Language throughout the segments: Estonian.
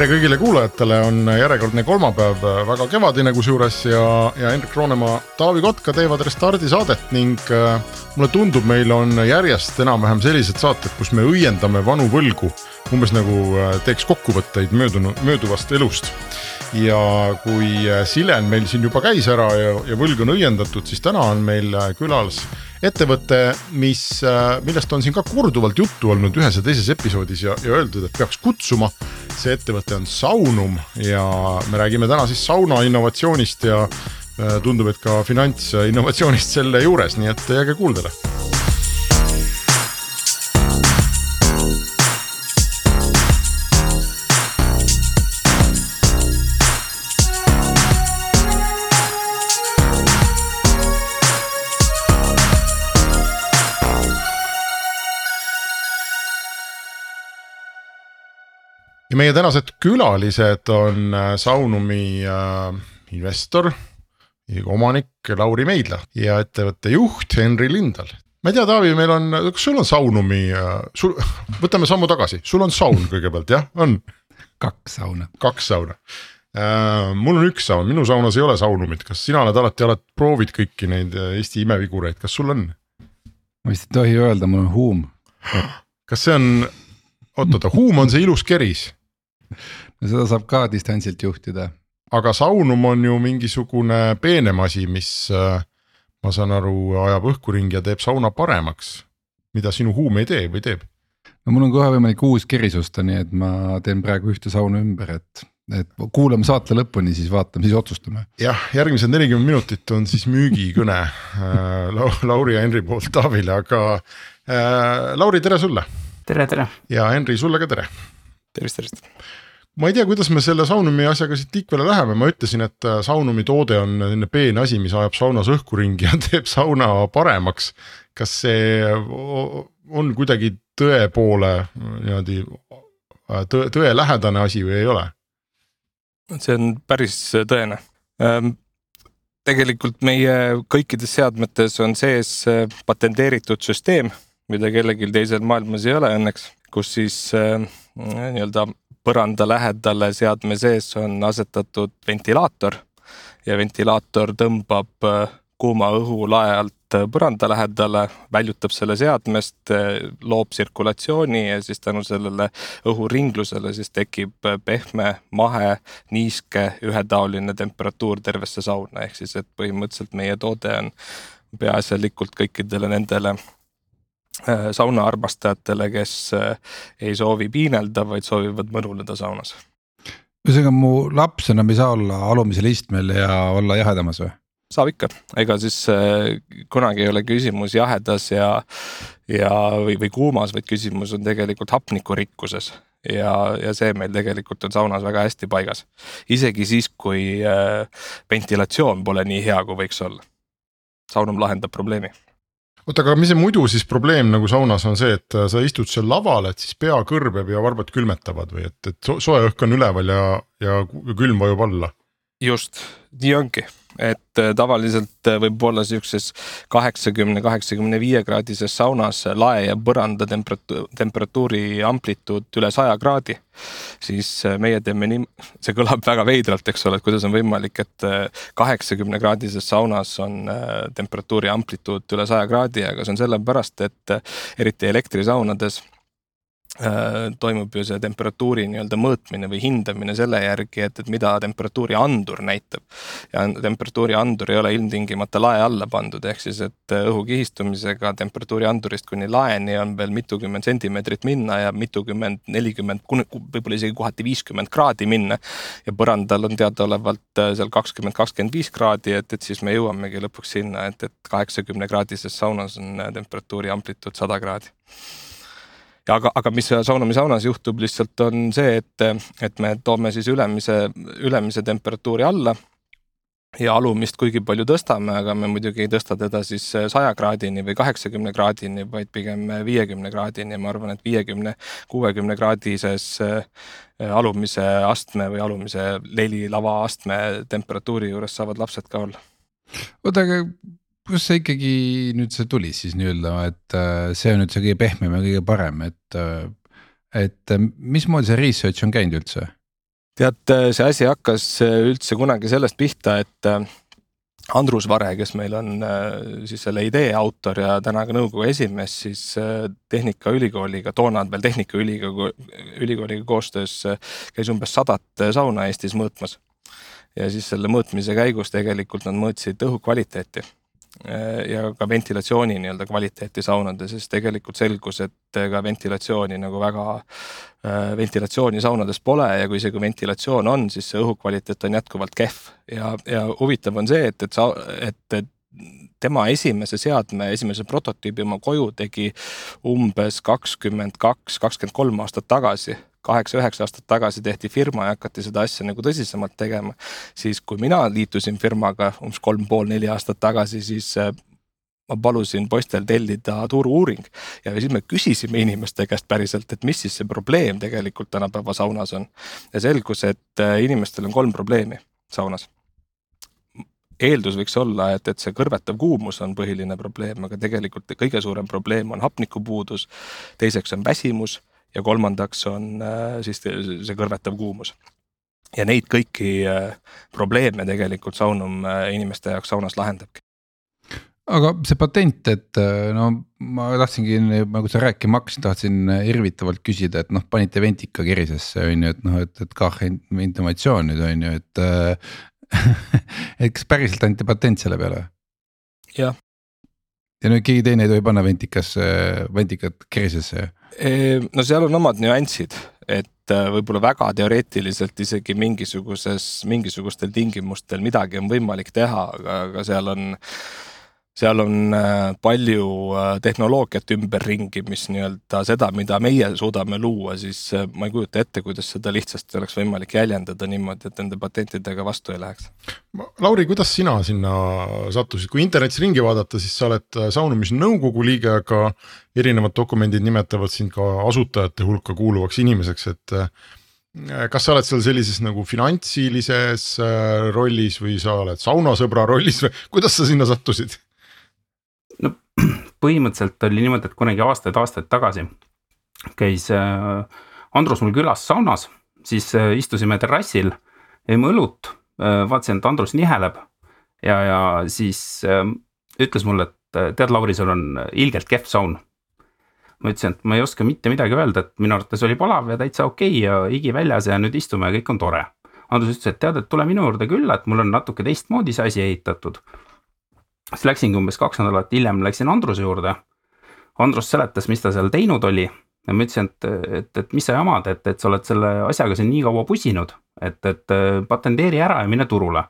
tere kõigile kuulajatele, on järjekordne kolmapäev, väga kevadine kusjuures ja, ja Hendrik Roonemaa, Taavi Kotka teevad Restardi saadet ning äh, mulle tundub, meil on järjest enam-vähem sellised saated, kus me õiendame vanu võlgu. umbes nagu äh, teeks kokkuvõtteid möödunud, mööduvast elust. Ja kui äh, Silen meil siin juba käis ära ja, ja võlg on õiendatud, siis täna on meil külas ettevõte, mis, äh, millest on siin ka korduvalt juttu olnud ühes ja teises episoodis ja, ja öeldud, et peaks kutsuma. see ettevõte on Saunum ja me räägime täna siis sauna innovatsioonist ja äh, tundub, et ka finantsinnovatsioonist selle juures, nii et jääge kuuldele meie tänased külalised on äh, Saunumi äh, investor, omanik Lauri Meidla ja ettevõtte juht Henri Lindal. ma ei tea, Taavi, meil on, kas sul on Saunumi äh,, sul, võtame sammu tagasi, sul on saun kõigepealt jah, on? kaks sauna. kaks sauna äh,. mul on üks saun, minu saunas ei ole saunumit, kas sina oled alati, alati proovid kõiki neid Eesti imevigureid, kas sul on? ma vist ei tohi öelda, mul on huum. kas see on, oot-oot, huum on see ilus keris seda saab ka distantsilt juhtida. aga saunum on ju mingisugune peenem asi, mis äh, ma saan aru, ajab õhku ringi ja teeb sauna paremaks. mida sinu huum ei tee või teeb? no mul on kohe võimalik uus keris osta, nii et ma teen praegu ühte sauna ümber, et et kuulame saate lõpuni, siis vaatame, siis otsustame. jah, järgmised nelikümmend minutit on siis müügikõne äh, Lauri ja Henri poolt Taavile, aga äh, Lauri, tere sulle. tere, tere. ja Henri, sulle ka tere. tervist, tervist ma ei tea, kuidas me selle Saunumi asjaga siit liikvele läheme, ma ütlesin, et äh, Saunumi toode on selline peen asi, mis ajab saunas õhku ringi ja teeb sauna paremaks. kas see on kuidagi tõe poole niimoodi äh, tõe, tõelähedane asi või ei ole? see on päris tõene ähm, tegelikult meie kõikides seadmetes on sees äh, patenteeritud süsteem, mida kellelgi teisel maailmas ei ole õnneks, kus siis nii-öelda põranda lähedale seadme sees on asetatud ventilaator. Ja ventilaator tõmbab äh, kuuma õhu lae alt äh, põranda lähedale, väljutab selle seadmest, äh, loob tsirkulatsiooni ja siis tänu sellele õhuringlusele siis tekib pehme, mahe, niiske, ühetaoline temperatuur tervesse sauna, ehk siis, et põhimõtteliselt meie toode on peaasjalikult kõikidele nendele saunaarmastajatele, kes äh, ei soovi piinelda, vaid soovivad mõnuleda saunas. ühesõnaga mu laps enam ei saa olla alumisel istmel ja olla jahedamas või? saab ikka, ega siis äh, kunagi ei ole küsimus jahedas ja, ja, või, või kuumas, vaid küsimus on tegelikult hapnikurikkuses ja, ja see meil tegelikult on saunas väga hästi paigas. isegi siis, kui äh, ventilatsioon pole nii hea, kui võiks olla. saunum lahendab probleemi oota, aga mis see muidu siis probleem nagu saunas on see, et äh, sa istud seal laval, et siis pea kõrbeb ja varbad külmetavad või et, et soe õhk on üleval ja, ja külm vajub alla? just, nii ongi et äh, tavaliselt äh, võib olla siukses kaheksakümne, kaheksakümne viie kraadises saunas lae ja põranda temperatuur, temperatuuri amplituud üle saja kraadi. siis äh, meie teeme nii, see kõlab väga veidralt, eks ole, et kuidas on võimalik, et kaheksakümne kraadises saunas on temperatuuri amplituud üle saja kraadi, aga see on sellepärast, et eriti elektrisaunades toimub ju see temperatuuri nii-öelda mõõtmine või hindamine selle järgi, et, et mida temperatuuri andur näitab. ja temperatuuri andur ei ole ilmtingimata lae alla pandud, ehk siis, et õhu kihistumisega temperatuuri andurist kuni laeni on veel mitukümmend sentimeetrit minna ja mitukümmend, nelikümmend, võib-olla isegi kohati viiskümmend kraadi minna. ja põrandal on teadaolevalt äh, seal kakskümmend, kakskümmend viis kraadi, et, et siis me jõuamegi lõpuks sinna, et, et kaheksakümne kraadises saunas on äh, temperatuuri amplituud sada kraadi ja aga, aga mis Saunami saunas juhtub lihtsalt on see, et, et me toome siis ülemise, ülemise temperatuuri alla ja alumist kuigi palju tõstame, aga me muidugi ei tõsta teda siis saja kraadini või kaheksakümne kraadini, vaid pigem viiekümne kraadini ma arvan, et viiekümne, kuuekümne kraadises äh, alumise astme või alumise lelilava astme temperatuuri juures saavad lapsed ka olla. oota, aga kust see ikkagi nüüd see tuli siis nii-öelda, et äh, see on nüüd see kõige pehmem ja kõige parem, et. Äh, et äh, mismoodi see research on käinud üldse? tead, see asi hakkas üldse kunagi sellest pihta, et Andrus Vare, kes meil on siis selle idee autor ja täna ka nõukogu esimees, siis Tehnikaülikooliga, toona veel Tehnikaülikooliga, ülikooliga koostöös käis umbes sadat sauna Eestis mõõtmas. ja siis selle mõõtmise käigus tegelikult nad mõõtsid õhu kvaliteeti Äh, ja ka ventilatsiooni nii-öelda kvaliteeti saunades, sest tegelikult selgus, et ka ventilatsiooni nagu väga, äh, ventilatsiooni saunades pole ja kui isegi ventilatsioon on, siis see õhukvaliteet on jätkuvalt kehv. Ja, ja huvitav on see, et, et sa, et, et tema esimese seadme, esimese prototüübi oma koju tegi umbes kakskümmend kaks, kakskümmend kolm aastat tagasi kaheksa-üheksa aastat tagasi tehti firma ja hakati seda asja nagu tõsisemalt tegema, siis kui mina liitusin firmaga umbes kolm pool neli aastat tagasi, siis äh, ma palusin poistel tellida turu-uuring ja siis me küsisime inimeste käest päriselt, et mis siis see probleem tegelikult tänapäeva saunas on. ja selgus, et äh, inimestel on kolm probleemi saunas. eeldus võiks olla, et, et see kõrvetav kuumus on põhiline probleem, aga tegelikult kõige suurem probleem on hapnikupuudus. teiseks on väsimus ja kolmandaks on äh, siis see kõrvetav kuumus. ja neid kõiki äh, probleeme tegelikult Saunum äh, inimeste jaoks saunas lahendabki aga see patent, et no ma tahtsingi nagu sa rääkima hakkasid, tahtsin irvitavalt küsida, et noh, panite ventika kerisesse on ju, et noh, et, et kah innovatsioon nüüd on ju, et et kas päriselt anti patent selle peale? jah. Ja nüüd keegi teine ei tohi panna ventikasse, ventikat kerisesse? no seal on omad nüansid, et äh, võib-olla väga teoreetiliselt isegi mingisuguses, mingisugustel tingimustel midagi on võimalik teha, aga, aga seal on seal on äh, palju äh, tehnoloogiat ümberringi, mis nii-öelda seda, mida meie suudame luua, siis äh, ma ei kujuta ette, kuidas seda lihtsasti oleks võimalik jäljendada niimoodi, et nende patentidega vastu ei läheks. Lauri, kuidas sina sinna sattusid, kui internetis ringi vaadata, siis sa oled Saunumise nõukogu liige, aga erinevad dokumendid nimetavad sind ka asutajate hulka kuuluvaks inimeseks, et kas sa oled seal sellises nagu finantsilises rollis või sa oled saunasõbra rollis või kuidas sa sinna sattusid? No põhimõtteliselt oli niimoodi, et kunagi aastaid-aastaid tagasi käis äh, Andrus mul külas saunas, siis äh, istusime terrassil, jõime õlut, äh, vaatasin, et Andrus niheleb ja, ja siis ütles mulle, et tead, Lauri, sul on ilgelt kehv saun. ma ütlesin, et ma ei oska mitte midagi öelda, et minu arvates oli palav ja täitsa okei okay ja higi väljas ja nüüd istume ja kõik on tore. Andrus ütles, et tead, et tule minu juurde külla, et mul on natuke teistmoodi see asi ehitatud siis läksingi umbes kaks nädalat hiljem läksin Andruse juurde. Andrus seletas, mis ta seal teinud oli ja ma ütlesin, et, et, et mis sa jamad, et, et sa oled selle asjaga siin nii kaua pusinud, et, et patenteeri ära ja mine turule.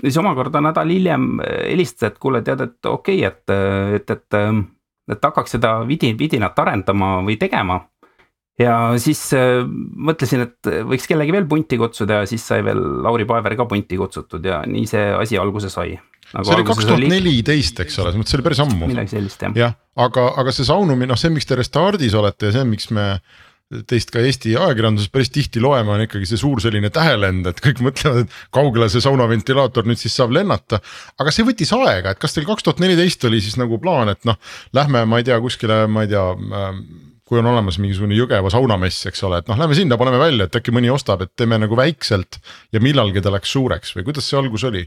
siis omakorda nädal hiljem helistas, et kuule, tead, et okei okay,, et, et, et, et hakkaks seda vidi, vidinat arendama või tegema. Ja siis mõtlesin, et võiks kellegi veel punti kutsuda ja siis sai veel Lauri Paever ka punti kutsutud ja nii see asi alguse sai nagu. see oli kaks tuhat neliteist, eks ole, selles mõttes see oli päris ammu. midagi sellist jah. jah, aga, aga see saunumine, noh, see, miks te Restardis olete ja see, miks me teist ka Eesti ajakirjanduses päris tihti loeme, on ikkagi see suur selline tähelend, et kõik mõtlevad, et kaugele see saunaventilaator nüüd siis saab lennata. aga see võttis aega, et kas teil kaks tuhat neliteist oli siis nagu plaan, et noh, lähme, ma ei tea, kuskile, ma ei tea äh, kui on olemas mingisugune Jõgeva saunamess, eks ole, et noh, lähme sinna, paneme välja, et äkki mõni ostab, et teeme nagu väikselt ja millalgi ta läks suureks või kuidas see algus oli?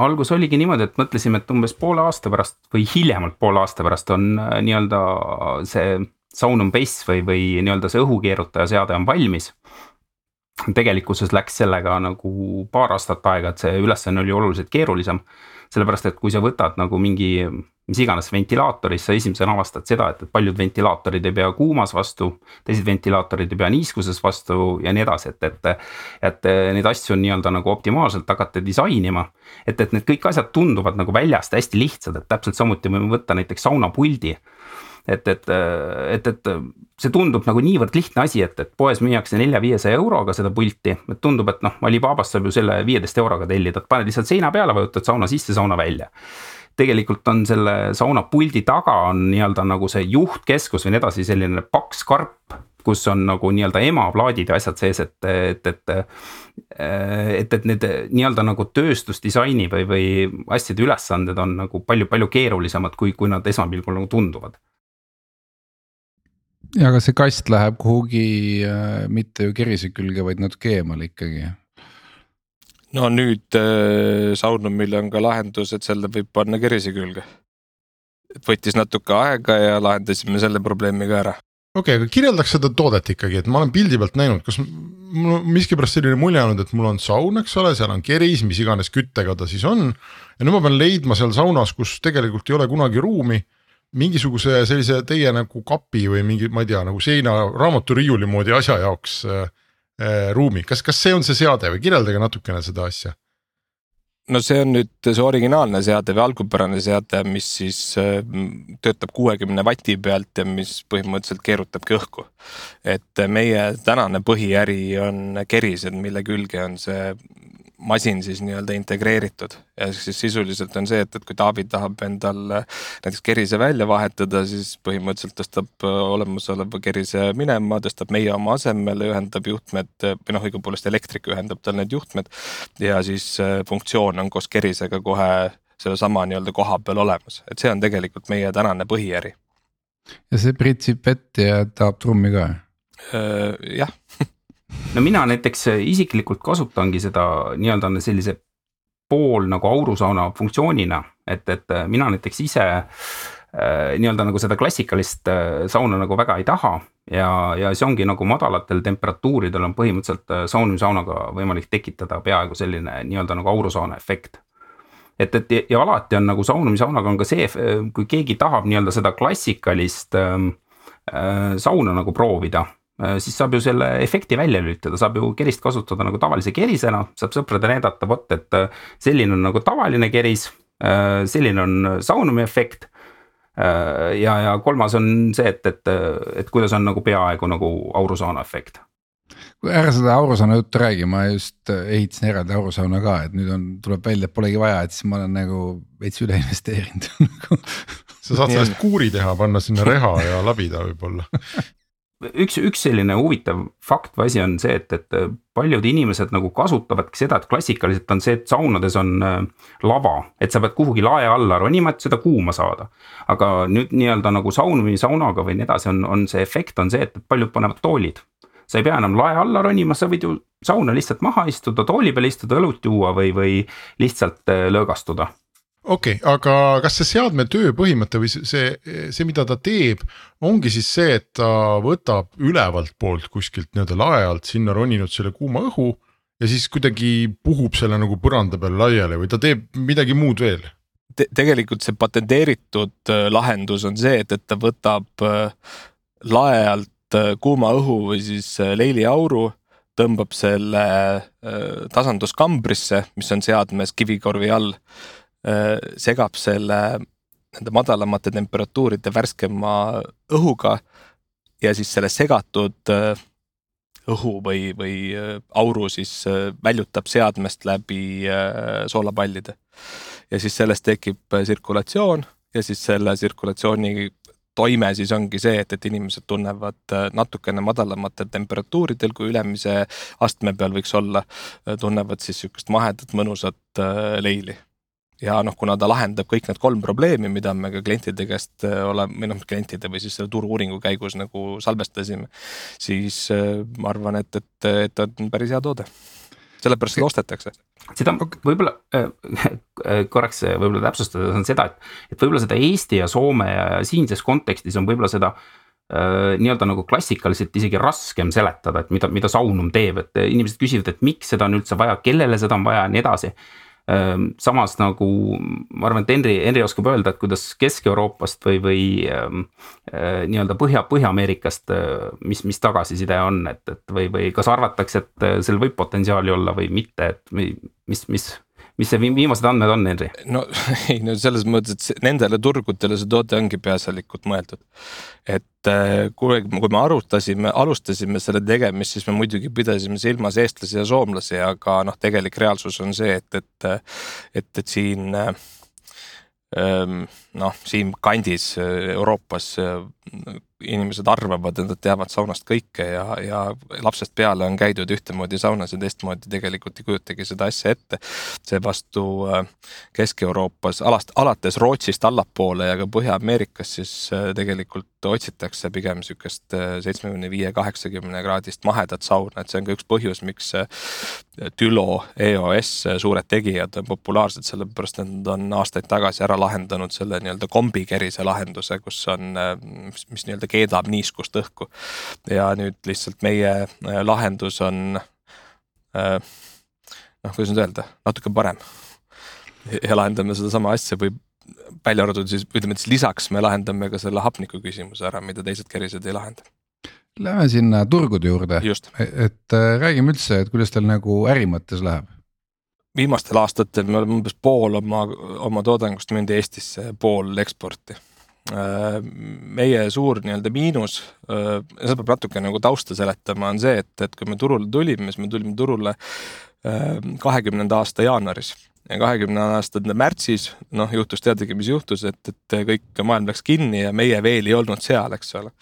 algus oligi niimoodi, et mõtlesime, et umbes poole aasta pärast või hiljemalt poole aasta pärast on äh, nii-öelda see Saunum Base või, või nii-öelda see õhukeerutaja seade on valmis. tegelikkuses läks sellega nagu paar aastat aega, et see ülesanne oli oluliselt keerulisem. Sellepärast, et kui sa võtad nagu mingi mis iganes ventilaatoris, sa esimesena avastad seda, et paljud ventilaatorid ei pea kuumas vastu, teised ventilaatorid ei pea niiskuses vastu ja nii edasi, et, et. et neid asju on nii-öelda nagu optimaalselt hakata disainima. et, et need kõik asjad tunduvad nagu väljast hästi lihtsad, et täpselt samuti võime võtta näiteks saunapuldi et, et, et, et see tundub nagu niivõrd lihtne asi, et, et poes müüakse nelja-viiesaja euroga seda pulti, et tundub, et noh, Alibabast saab ju selle viieteist euroga tellida, et paned lihtsalt seina peale, vajutad sauna sisse, sauna välja tegelikult on selle sauna puldi taga on nii-öelda nagu see juhtkeskus või nii edasi, selline paks karp kus on nagu nii-öelda emaplaadid ja asjad sees, et, et, et. et, et need nii-öelda nagu tööstusdisaini või, või asjade ülesanded on nagu palju-palju keerulisemad, kui, kui nad esmapilgul nagu tunduvad ja aga see kast läheb kuhugi äh, mitte ju kerise külge, vaid natuke eemale ikkagi. no nüüd äh, Saunumil on ka lahendus, et selle võib panna kerise külge. et võttis natuke aega ja lahendasime selle probleemi ka ära okei okay,, aga kirjeldaks seda toodet ikkagi, et ma olen pildi pealt näinud, kas mul on miskipärast selline mulje olnud, et mul on saun, eks ole, seal on keris, mis iganes küttega ta siis on. ja nüüd ma pean leidma seal saunas, kus tegelikult ei ole kunagi ruumi, mingisuguse sellise teie nagu kapi või mingi, ma ei tea, nagu seina raamaturiiuli moodi asja jaoks äh, äh, ruumi, kas, kas see on see seade või kirjeldage natukene seda asja no see on nüüd see originaalne seade või algupärane seade, mis siis äh, töötab kuuekümne vati pealt ja mis põhimõtteliselt keerutabki õhku. et meie tänane põhiäri on kerised, mille külge on see masin siis nii-öelda integreeritud ja siis sisuliselt on see, et, et kui Taavi tahab endal näiteks kerise välja vahetada, siis põhimõtteliselt tõstab olemasoleva kerise minema, tõstab meie oma asemele, ühendab juhtmed või noh, õigupoolest elektrik ühendab tal need juhtmed ja siis äh, funktsioon on koos kerisega kohe sellesama nii-öelda koha peal olemas, et see on tegelikult meie tänane põhiäri. ja see pritsib vett ja tahab trummi ka? Äh, jah no mina näiteks isiklikult kasutangi seda nii-öelda sellise pool nagu aurusauna funktsioonina, et, et mina näiteks ise äh, nii-öelda nagu seda klassikalist äh, sauna nagu väga ei taha. ja, ja see ongi nagu madalatel temperatuuridel on põhimõtteliselt äh, saunumisaunaga võimalik tekitada peaaegu selline nii-öelda nagu aurusauna efekt et, et ja alati on nagu saunumisaunaga on ka see, kui keegi tahab nii-öelda seda klassikalist ähm, äh, sauna nagu proovida Äh, siis saab ju selle efekti välja lülitada, saab ju kerist kasutada nagu tavalise kerisena, saab sõpradele näidata, vot, et äh, selline on nagu tavaline keris, äh, selline on saunumi efekt. ja, ja kolmas on see, et, et, et kuidas on nagu peaaegu nagu aurusauna efekt ära seda aurusauna juttu räägi, ma just ehitasin eraldi aurusauna ka, et nüüd on, tuleb välja, et polegi vaja, et siis ma olen nagu veits üle investeerinud sa saad sellest kuuri teha, panna sinna reha ja labida võib-olla üks, üks selline huvitav fakt või asi on see, et, et paljud inimesed nagu kasutavadki seda, et klassikaliselt on see, et saunades on äh, lava, et sa pead kuhugi lae alla ronima, et seda kuuma saada. aga nüüd nii-öelda nagu saun või saunaga või nii edasi on, on see efekt on see, et paljud panevad toolid. sa ei pea enam lae alla ronima, sa võid ju sauna lihtsalt maha istuda, tooli peal istuda, õlut juua või, või lihtsalt äh, lõõgastuda okei okay,, aga kas see seadme töö põhimõte või see, see, mida ta teeb, ongi siis see, et ta võtab ülevalt poolt kuskilt nii-öelda lae alt sinna roninud selle kuuma õhu. ja siis kuidagi puhub selle nagu põranda peal laiali või ta teeb midagi muud veel Te? tegelikult see patenteeritud äh, lahendus on see, et, et ta võtab äh, lae alt äh, kuuma õhu või siis leiliauru tõmbab selle tasanduskambrisse, mis on seadmes kivikorvi all segab selle nende madalamate temperatuuride värskema õhuga ja siis selle segatud õhu või, või auru siis väljutab seadmest läbi soolapallide. ja siis sellest tekib tsirkulatsioon ja siis selle tsirkulatsiooni toime siis ongi see, et, et inimesed tunnevad natukene madalamatel temperatuuridel, kui ülemise astme peal võiks olla, tunnevad siis sihukest mahedat mõnusat leili ja noh, kuna ta lahendab kõik need kolm probleemi, mida me ka klientide käest äh, oleme, või noh, klientide või siis selle turu-uuringu käigus nagu salvestasime, siis äh, ma arvan, et, et, et ta on päris hea toode. sellepärast seda ostetakse. seda võib-olla äh, korraks võib-olla täpsustada on seda, et, et võib-olla seda Eesti ja Soome ja siinses kontekstis on võib-olla seda nii-öelda nagu klassikaliselt isegi raskem seletada, et mida, mida Saunum teeb, et inimesed küsivad, et miks seda on üldse vaja, kellele seda on vaja ja nii edasi samas nagu ma arvan, et Henri, Henri oskab öelda, et kuidas Kesk-Euroopast või, või äh, nii-öelda Põhja, Põhja-Ameerikast, äh, mis, mis tagasiside on, et, et või, või kas arvatakse, et äh, seal võib potentsiaali olla või mitte, et mis, mis mis see viimased andmed on, Henri? no ei no selles mõttes, et nendele turgudele see toode ongi peaasjalikult mõeldud. et äh, kui, kui me arutasime, alustasime selle tegemist, siis me muidugi pidasime silmas eestlasi ja soomlasi, aga noh, tegelik reaalsus on see, et, et, et, et siin ähm, noh, siinkandis Euroopas inimesed arvavad, et nad teavad saunast kõike ja, ja lapsest peale on käidud ühtemoodi saunas ja teistmoodi tegelikult ei kujutagi seda asja ette. seevastu äh, Kesk-Euroopas alast, alates Rootsist allapoole ja ka Põhja-Ameerikas siis äh, tegelikult otsitakse pigem sihukest seitsmekümne viie, kaheksakümne kraadist mahedat sauna, et see on ka üks põhjus, miks Tülo, EOS, suured tegijad on populaarsed, sellepärast et nad on aastaid tagasi ära lahendanud selle nii-öelda kombikerise lahenduse, kus on, mis, mis nii-öelda keedab niiskust õhku. ja nüüd lihtsalt meie äh, lahendus on äh, noh, kuidas nüüd öelda, natuke parem. ja lahendame sedasama asja või välja arvatud siis ütleme, et siis lisaks me lahendame ka selle hapniku küsimuse ära, mida teised kerised ei lahenda. Lähme sinna turgude juurde, et, et äh, räägime üldse, et kuidas teil nagu äri mõttes läheb viimastel aastatel me oleme umbes pool oma, oma toodangust müünud Eestisse, pool eksporti meie suur nii-öelda miinus, äh, seda peab natuke nagu tausta seletama, on see, et, et kui me turule tulime, siis me tulime turule äh, kahekümnenda aasta jaanuaris. Ja kahekümnenda aasta märtsis, noh, juhtus teadagi, mis juhtus, et, et kõik maailm läks kinni ja meie veel ei olnud seal, eks ole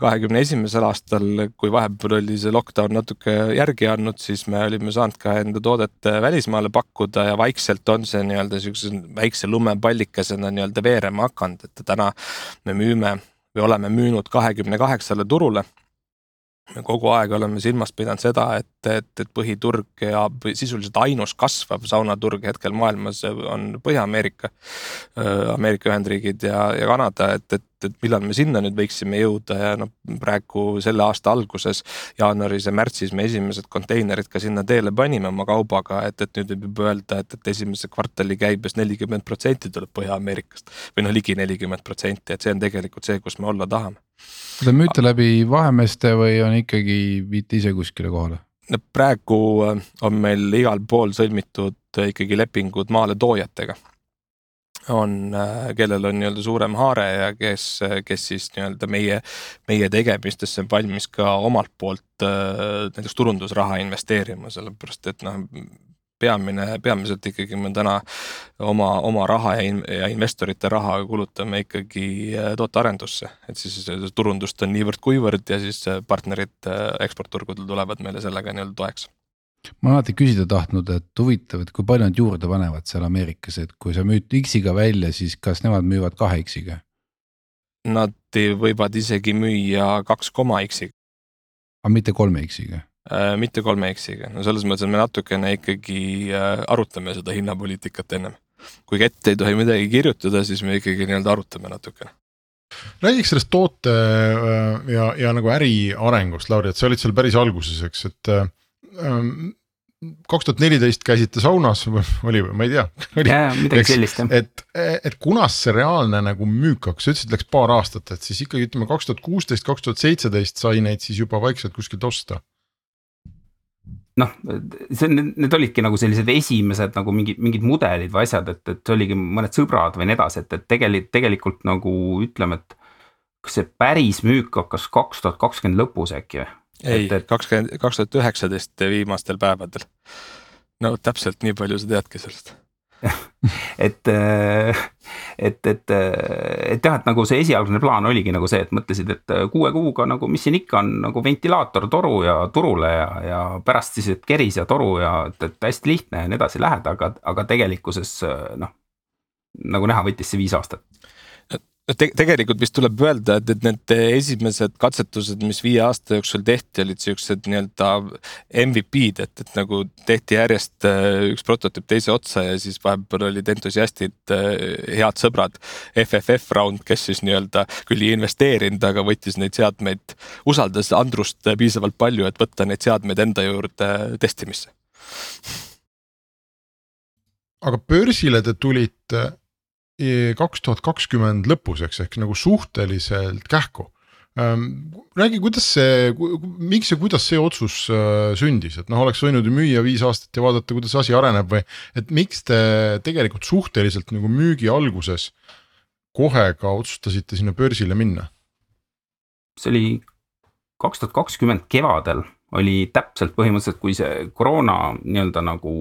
kahekümne esimesel aastal, kui vahepeal oli see lockdown natuke järgi andnud, siis me olime saanud ka enda toodet välismaale pakkuda ja vaikselt on see nii-öelda sihukese väikse lumepallikesena nii-öelda veerema hakanud, et täna me müüme või oleme müünud kahekümne kaheksale turule me kogu aeg oleme silmas pidanud seda, et, et, et põhiturg ja sisuliselt ainus kasvav saunaturg hetkel maailmas on Põhja-Ameerika, Ameerika Ühendriigid ja, ja Kanada, et, et, et millal me sinna nüüd võiksime jõuda ja noh, praegu selle aasta alguses, jaanuaris ja märtsis me esimesed konteinerid ka sinna teele panime oma kaubaga, et, et nüüd võib juba öelda, et, et esimese kvartali käibes nelikümmend protsenti tuleb Põhja-Ameerikast või noh, ligi nelikümmend protsenti, et see on tegelikult see, kus me olla tahame Te müüte läbi vahemeeste või on ikkagi, viite ise kuskile kohale? no praegu äh, on meil igal pool sõlmitud äh, ikkagi lepingud maaletoojatega. on, äh, kellel on nii-öelda suurem haare ja kes, kes siis nii-öelda meie, meie tegemistesse on valmis ka omalt poolt näiteks turundusraha investeerima, sellepärast et noh peamine, peamiselt ikkagi me täna oma, oma raha ja, in, ja investorite raha kulutame ikkagi äh, tootearendusse, et siis turundust on niivõrd-kuivõrd ja siis äh, partnerid äh, eksportturgudel tulevad meile sellega nii-öelda toeks ma olen alati küsida tahtnud, et huvitav, et kui palju nad juurde panevad seal Ameerikas, et kui sa müüd X-iga välja, siis kas nemad müüvad kahe X-iga? Nad võivad isegi müüa kaks koma X-iga. aga mitte kolme X-iga? Äh, mitte kolme X-iga, no selles mõttes, et me natukene ikkagi äh, arutame seda hinnapoliitikat ennem. kui ette ei tohi midagi kirjutada, siis me ikkagi nii-öelda arutame natukene. räägiks sellest toote äh, ja, ja nagu äri arengust, Lauri, et sa olid seal päris alguses, eks, et ähm, kaks tuhat neliteist käisite saunas või oli või ma ei tea. jaa, midagi sellist jah. et, et kunas see reaalne nagu müük hakkas, sa ütlesid, läks paar aastat, et siis ikkagi ütleme kaks tuhat kuusteist, kaks tuhat seitseteist sai neid siis juba vaikselt kuskilt osta noh, see, need olidki nagu sellised esimesed nagu mingid, mingid mudelid või asjad, et, et oligi mõned sõbrad või nii edasi, et, et tegelikult, tegelikult nagu ütleme, et. kas see päris müük hakkas kaks tuhat kakskümmend lõpus äkki või? ei, kakskümmend, kaks tuhat üheksateist viimastel päevadel. no täpselt nii palju sa teadki sellest et, äh, et, et, et jah, et nagu see esialgne plaan oligi nagu see, et mõtlesid, et kuue kuuga nagu, mis siin ikka on nagu ventilaator toru ja turule ja, ja pärast siis, et keris ja toru ja et, et hästi lihtne ja nii edasi lähed, aga, aga tegelikkuses noh. nagu näha, võttis see viis aastat te tegelikult vist tuleb öelda, et, et need esimesed katsetused, mis viie aasta jooksul tehti, olid siuksed nii-öelda MVP-d, et, et nagu tehti järjest äh, üks prototüüp teise otsa ja siis vahepeal olid entusiastid, äh, head sõbrad. FFF round, kes siis nii-öelda küll ei investeerinud, aga võttis neid seadmeid, usaldas Andrust piisavalt palju, et võtta neid seadmeid enda juurde testimisse. aga börsile te tulite kaks tuhat kakskümmend lõpus, eks, ehk nagu suhteliselt kähku. Ähm, räägi, kuidas see, miks ja kuidas see otsus äh, sündis, et noh, oleks võinud ju müüa viis aastat ja vaadata, kuidas asi areneb või. et miks te tegelikult suhteliselt nagu müügi alguses kohe ka otsustasite sinna börsile minna? see oli kaks tuhat kakskümmend kevadel oli täpselt põhimõtteliselt, kui see koroona nii-öelda nagu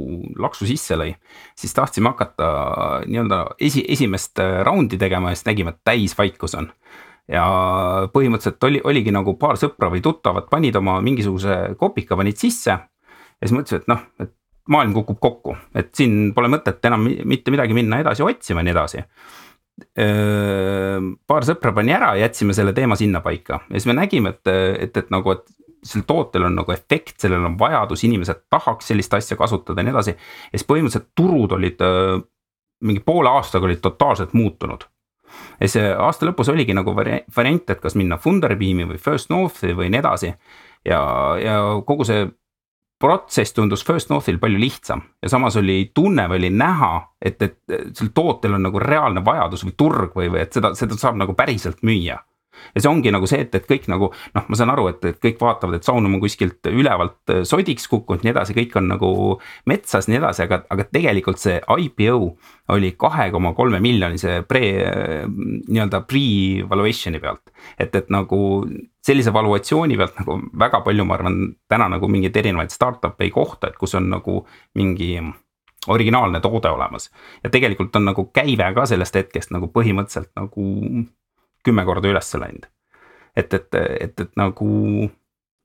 laksu sisse lõi, siis tahtsime hakata nii-öelda esi, esimest raundi tegema ja siis nägime, et täisvaikus on. ja põhimõtteliselt oli, oligi nagu paar sõpra või tuttavat panid oma mingisuguse kopika panid sisse. ja siis mõtlesid, et noh, et maailm kukub kokku, et siin pole mõtet enam mitte midagi minna edasi otsima ja nii edasi. paar sõpra pani ära, jätsime selle teema sinnapaika ja siis me nägime, et, et, et nagu, et sel tootel on nagu efekt, sellel on vajadus, inimesed tahaks sellist asja kasutada ja nii edasi. ja siis põhimõtteliselt turud olid mingi poole aastaga olid totaalselt muutunud ja see aasta lõpus oligi nagu variant, et kas minna Funderbeami või First Northi või nii edasi. ja, ja kogu see protsess tundus First Northil palju lihtsam ja samas oli tunne või oli näha, et, et sel tootel on nagu reaalne vajadus või turg või, või et seda, seda saab nagu päriselt müüa ja see ongi nagu see, et, et kõik nagu noh, ma saan aru, et, et kõik vaatavad, et Saunum on kuskilt ülevalt äh, sodiks kukkunud, nii edasi, kõik on nagu metsas, nii edasi, aga, aga tegelikult see IPO oli kahe koma kolme miljonise pre, nii-öelda pre-valuation'i pealt. et, et nagu sellise valuatsiooni pealt nagu väga palju, ma arvan, täna nagu mingeid erinevaid startup'e ei kohta, et kus on nagu mingi originaalne toode olemas. ja tegelikult on nagu käive ka sellest hetkest nagu põhimõtteliselt nagu kümme korda üles läinud. et, et, et, et nagu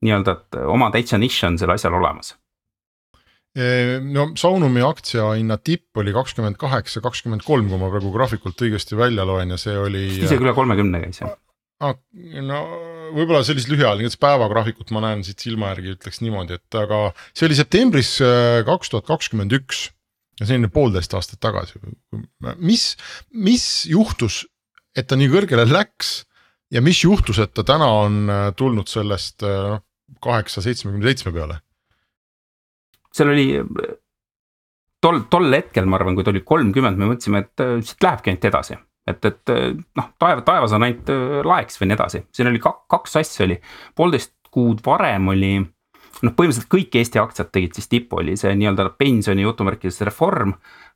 nii-öelda, et oma täitsa nišš on sellel asjal olemas no Saunumi aktsiahinna tipp oli kakskümmend kaheksa, kakskümmend kolm, kui ma praegu graafikult õigesti välja loen ja see oli. isegi üle kolmekümne käis jah. no võib-olla sellist lühiajalist päevagraafikut ma näen siit silma järgi, ütleks niimoodi, et aga see oli septembris äh, kaks tuhat kakskümmend üks ja selline poolteist aastat tagasi. mis, mis juhtus et ta nii kõrgele läks ja mis juhtus, et ta täna on äh, tulnud sellest äh, noh kaheksa, seitsmekümne seitsme peale? seal oli tol, tol hetkel ma arvan, kui ta oli kolmkümmend, me mõtlesime, et äh, siit lähebki ainult edasi. et, et noh, taeva, taevas on ainult laeks või nii edasi, siin oli kaks, kaks asja oli, poolteist kuud varem oli noh, põhimõtteliselt kõik Eesti aktsiad tegid siis tippu, oli see nii-öelda pensioni jutumärkides reform Äh,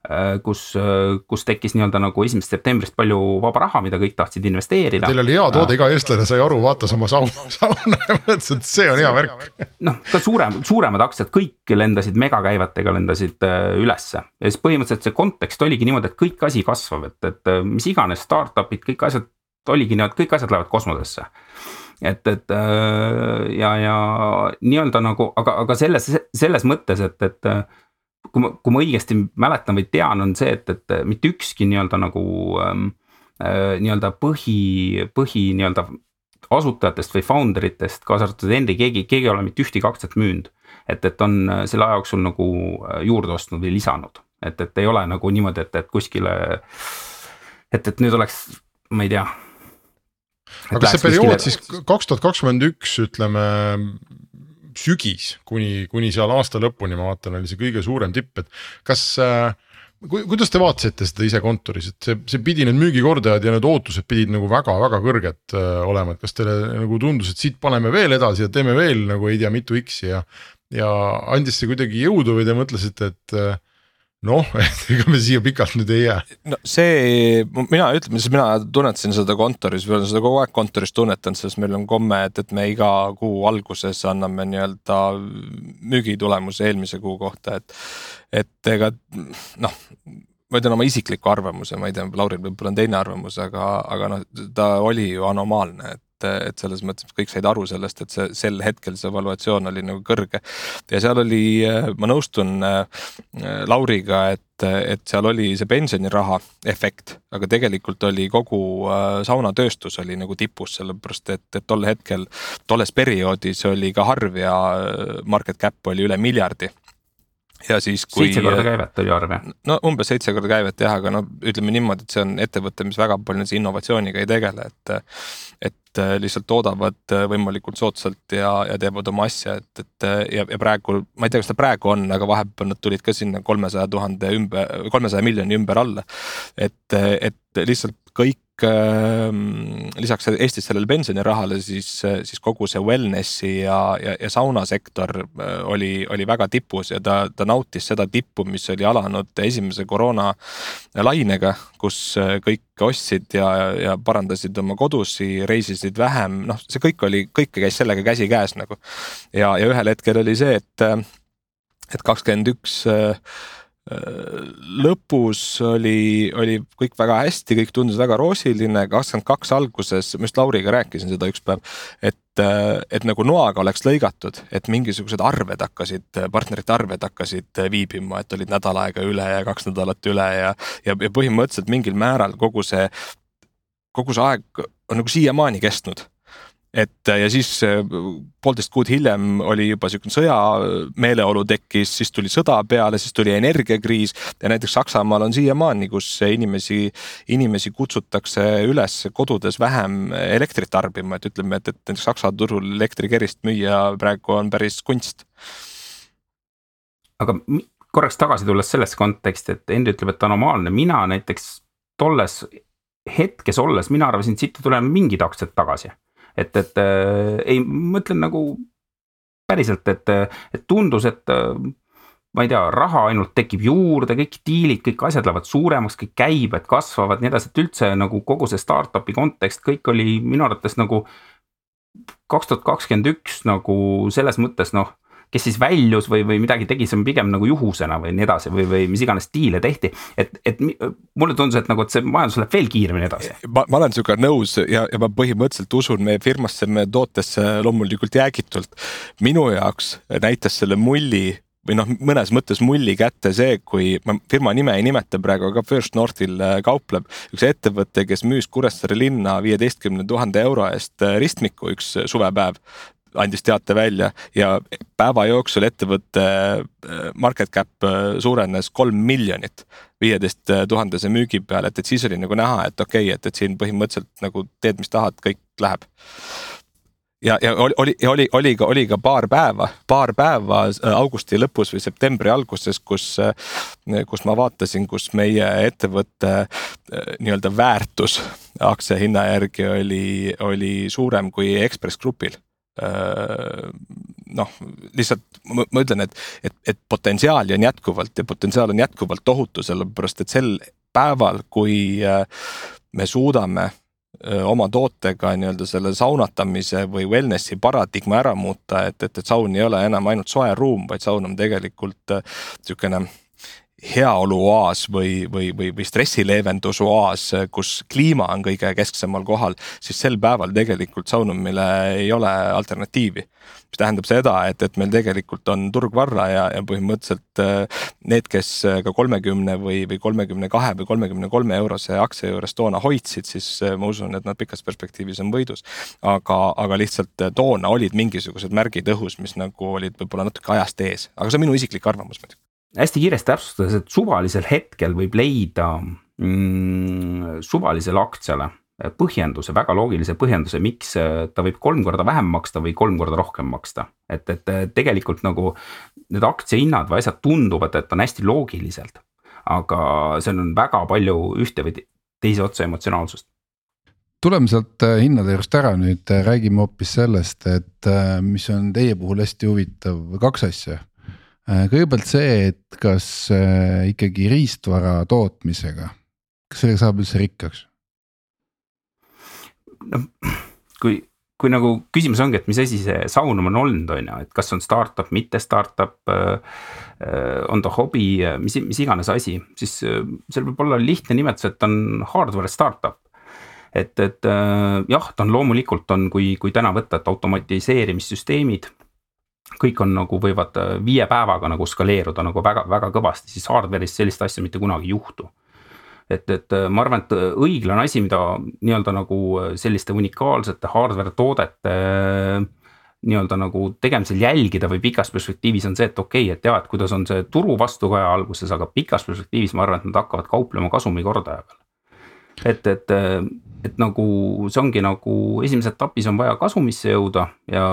kus, äh, kus tekkis nii-öelda nagu esimesest septembrist palju vaba raha, mida kõik tahtsid investeerida. Teil oli hea toode, iga eestlane sai aru, vaatas oma sauna, sauna ja mõtles, et see on hea värk. noh, ka suurem, suuremad aktsiad kõik lendasid megakäivetega lendasid äh, ülesse ja siis põhimõtteliselt see kontekst oligi niimoodi, et kõik asi kasvab, et, et mis iganes startup'id, kõik asjad oligi niimoodi, kõik asjad lähevad kosmosesse et, et ja, ja nii-öelda nagu, aga, aga selles, selles mõttes, et, et kui ma, kui ma õigesti mäletan või tean, on see, et, et mitte ükski nii-öelda nagu ähm, äh, nii-öelda põhi, põhi nii-öelda asutajatest või founder itest, kaasa arvatud Henri, keegi, keegi ei ole mitte ühtegi aktsiat müünud. et, et on äh, selle aja jooksul nagu äh, juurde ostnud või lisanud, et, et ei ole nagu niimoodi, et, et kuskile. et, et nüüd oleks, ma ei tea. aga kas see periood kuskile... siis kaks tuhat kakskümmend üks, ütleme sügis kuni, kuni seal aasta lõpuni, ma vaatan, oli see kõige suurem tipp, et kas äh, ku, kuidas te vaatasite seda ise kontoris, et see, see pidi need müügikordajad ja need ootused pidid nagu väga-väga kõrged äh, olema, et kas teile nagu tundus, et siit paneme veel edasi ja teeme veel nagu ei tea mitu X-i ja. ja andis see kuidagi jõudu või te mõtlesite, et äh, noh, ega me siia pikalt nüüd ei jää. no see, mina ütleme siis mina tunnetasin seda kontoris või olen seda kogu aeg kontoris tunnetanud, sest meil on komme, et, et me iga kuu alguses anname nii-öelda müügitulemuse eelmise kuu kohta, et. et ega noh, ma ütlen oma isikliku arvamuse, ma ei tea, Lauril võib-olla on teine arvamus, aga, aga noh, ta oli ju anomaalne, et et, et selles mõttes kõik said aru sellest, et see sel hetkel see evaluatsioon oli nagu kõrge. ja seal oli, ma nõustun äh, Lauriga, et, et seal oli see pensioniraha efekt, aga tegelikult oli kogu äh, saunatööstus oli nagu tipus, sellepärast et, et tol hetkel, tolles perioodis oli ka Harvia äh, market cap oli üle miljardi ja siis kui. seitse korda käivet oli arve. no umbes seitse korda käivet jah, aga no ütleme niimoodi, et see on ettevõte, mis väga palju innovatsiooniga ei tegele, et. et äh, lihtsalt toodavad äh, võimalikult soodsalt ja, ja teevad oma asja, et, et ja, ja praegu, ma ei tea, kas ta praegu on, aga vahepeal nad tulid ka sinna kolmesaja tuhande ümber, kolmesaja miljoni ümber alla. et, et lihtsalt kõik lisaks Eestis sellele pensionirahale, siis, siis kogu see wellness'i ja, ja, ja saunasektor äh, oli, oli väga tipus ja ta, ta nautis seda tippu, mis oli alanud esimese koroona lainega, kus äh, kõik ostsid ja, ja parandasid oma kodusi, reisisid vähem, noh, see kõik oli, kõike käis sellega käsikäes nagu. ja, ja ühel hetkel oli see, et, et kakskümmend üks äh, lõpus oli, oli kõik väga hästi, kõik tundus väga roosiline, kakskümmend kaks alguses, ma just Lauriga rääkisin seda üks päev. et, et nagu noaga oleks lõigatud, et mingisugused arved hakkasid, partnerite arved hakkasid viibima, et olid nädal aega üle ja kaks nädalat üle ja, ja, ja põhimõtteliselt mingil määral kogu see, kogu see aeg on nagu siiamaani kestnud et äh, ja siis äh, poolteist kuud hiljem oli juba sihukene sõjameeleolu tekkis, siis tuli sõda peale, siis tuli energiakriis ja näiteks Saksamaal on siiamaani, kus inimesi, inimesi kutsutakse üles kodudes vähem elektrit tarbima, et ütleme, et, et näiteks Saksa turul elektrikerist müüa praegu on päris kunst. aga korraks tagasi tulles sellesse konteksti, et Henri ütleb, et anomaalne, mina näiteks tolles hetkes olles, mina arvasin, et siit ei tule mingid aktsiad tagasi et, et äh, ei, ma ütlen nagu päriselt, et, et tundus, et äh, ma ei tea, raha ainult tekib juurde, kõik diilid, kõik asjad lähevad suuremaks, kõik käibed kasvavad, nii edasi, et üldse nagu kogu see startup'i kontekst, kõik oli minu arvates nagu kaks tuhat kakskümmend üks nagu selles mõttes noh kes siis väljus või, või midagi tegi, see on pigem nagu juhusena või nii edasi või, või mis iganes diile tehti. et, et mulle tundus, et nagu, et see majandus läheb veel kiiremini edasi. ma, ma olen sinuga nõus ja, ja ma põhimõtteliselt usun meie firmasse, meie tootesse loomulikult jäägitult. minu jaoks näitas selle mulli või noh, mõnes mõttes mulli kätte see, kui ma firma nime ei nimeta praegu, aga First Northil äh, kaupleb üks ettevõte, kes müüs Kuressaare linna viieteistkümne tuhande euro eest äh, ristmiku üks suvepäev andis teate välja ja päeva jooksul ettevõtte äh, market cap äh, suurenes kolm miljonit viieteist tuhandese müügi peale, et, et siis oli nagu näha, et okei okay,, et, et siin põhimõtteliselt nagu teed, mis tahad, kõik läheb. Ja, ja oli, oli, oli, oli ka, oli ka paar päeva, paar päeva äh, augusti lõpus või septembri alguses, kus, kus ma vaatasin, kus meie ettevõtte nii-öelda väärtus aktsia hinna järgi oli, oli suurem kui Ekspress Grupil. Äh, noh, lihtsalt ma, ma ütlen, et, et, et potentsiaali on jätkuvalt ja potentsiaal on jätkuvalt tohutu, sellepärast et sel päeval, kui äh, me suudame äh, oma tootega nii-öelda selle saunatamise või wellness'i paradigma ära muuta, et, et, et saun ei ole enam ainult soe ruum, vaid saun on tegelikult niisugune äh, heaoluoaas või, või, või, või stressileevendusoaas, kus kliima on kõige kesksemal kohal, siis sel päeval tegelikult saunumile ei ole alternatiivi. mis tähendab seda, et, et meil tegelikult on turg varra ja, ja põhimõtteliselt äh, need, kes ka kolmekümne või, või kolmekümne kahe või kolmekümne kolme eurose aktsia juures toona hoidsid, siis äh, ma usun, et nad pikas perspektiivis on võidus. aga, aga lihtsalt äh, toona olid mingisugused märgid õhus, mis nagu olid võib-olla natuke ajast ees, aga see on minu isiklik arvamus muidugi hästi kiiresti täpsustades, et suvalisel hetkel võib leida mm, suvalisele aktsiale põhjenduse, väga loogilise põhjenduse, miks ta võib kolm korda vähem maksta või kolm korda rohkem maksta. et, et tegelikult nagu need aktsiahinnad või asjad tunduvad, et on hästi loogiliselt. aga seal on väga palju ühte või teise otsa emotsionaalsust tuleme sealt äh, hinnade juurest ära nüüd, äh, räägime hoopis sellest, et äh, mis on teie puhul hästi huvitav, kaks asja Äh, kõigepealt see, et kas äh, ikkagi riistvara tootmisega, kas sellega saab üldse rikkaks? noh, kui, kui nagu küsimus ongi, et mis asi see Saunum on olnud, on ju, et kas on startup, mitte startup äh,. on ta hobi, mis, mis iganes asi, siis seal võib olla lihtne nimetus, et on hardware startup et, et jah, ta on loomulikult on, kui, kui täna võtta, et automatiseerimissüsteemid kõik on nagu võivad äh, viie päevaga nagu skaleeruda nagu väga, väga kõvasti, siis hardware'is sellist asja mitte kunagi ei juhtu. et, et äh, ma arvan, et äh, õiglane asi, mida nii-öelda nagu selliste unikaalsete hardware toodete nii-öelda nagu tegemisel jälgida või pikas perspektiivis on see, et okei okay,, et jaa, et kuidas on see turu vastukaja alguses, aga pikas perspektiivis ma arvan, et nad hakkavad kauplema kasumi-kordaja peal. et, et, et nagu see ongi nagu esimeses etapis on vaja kasumisse jõuda ja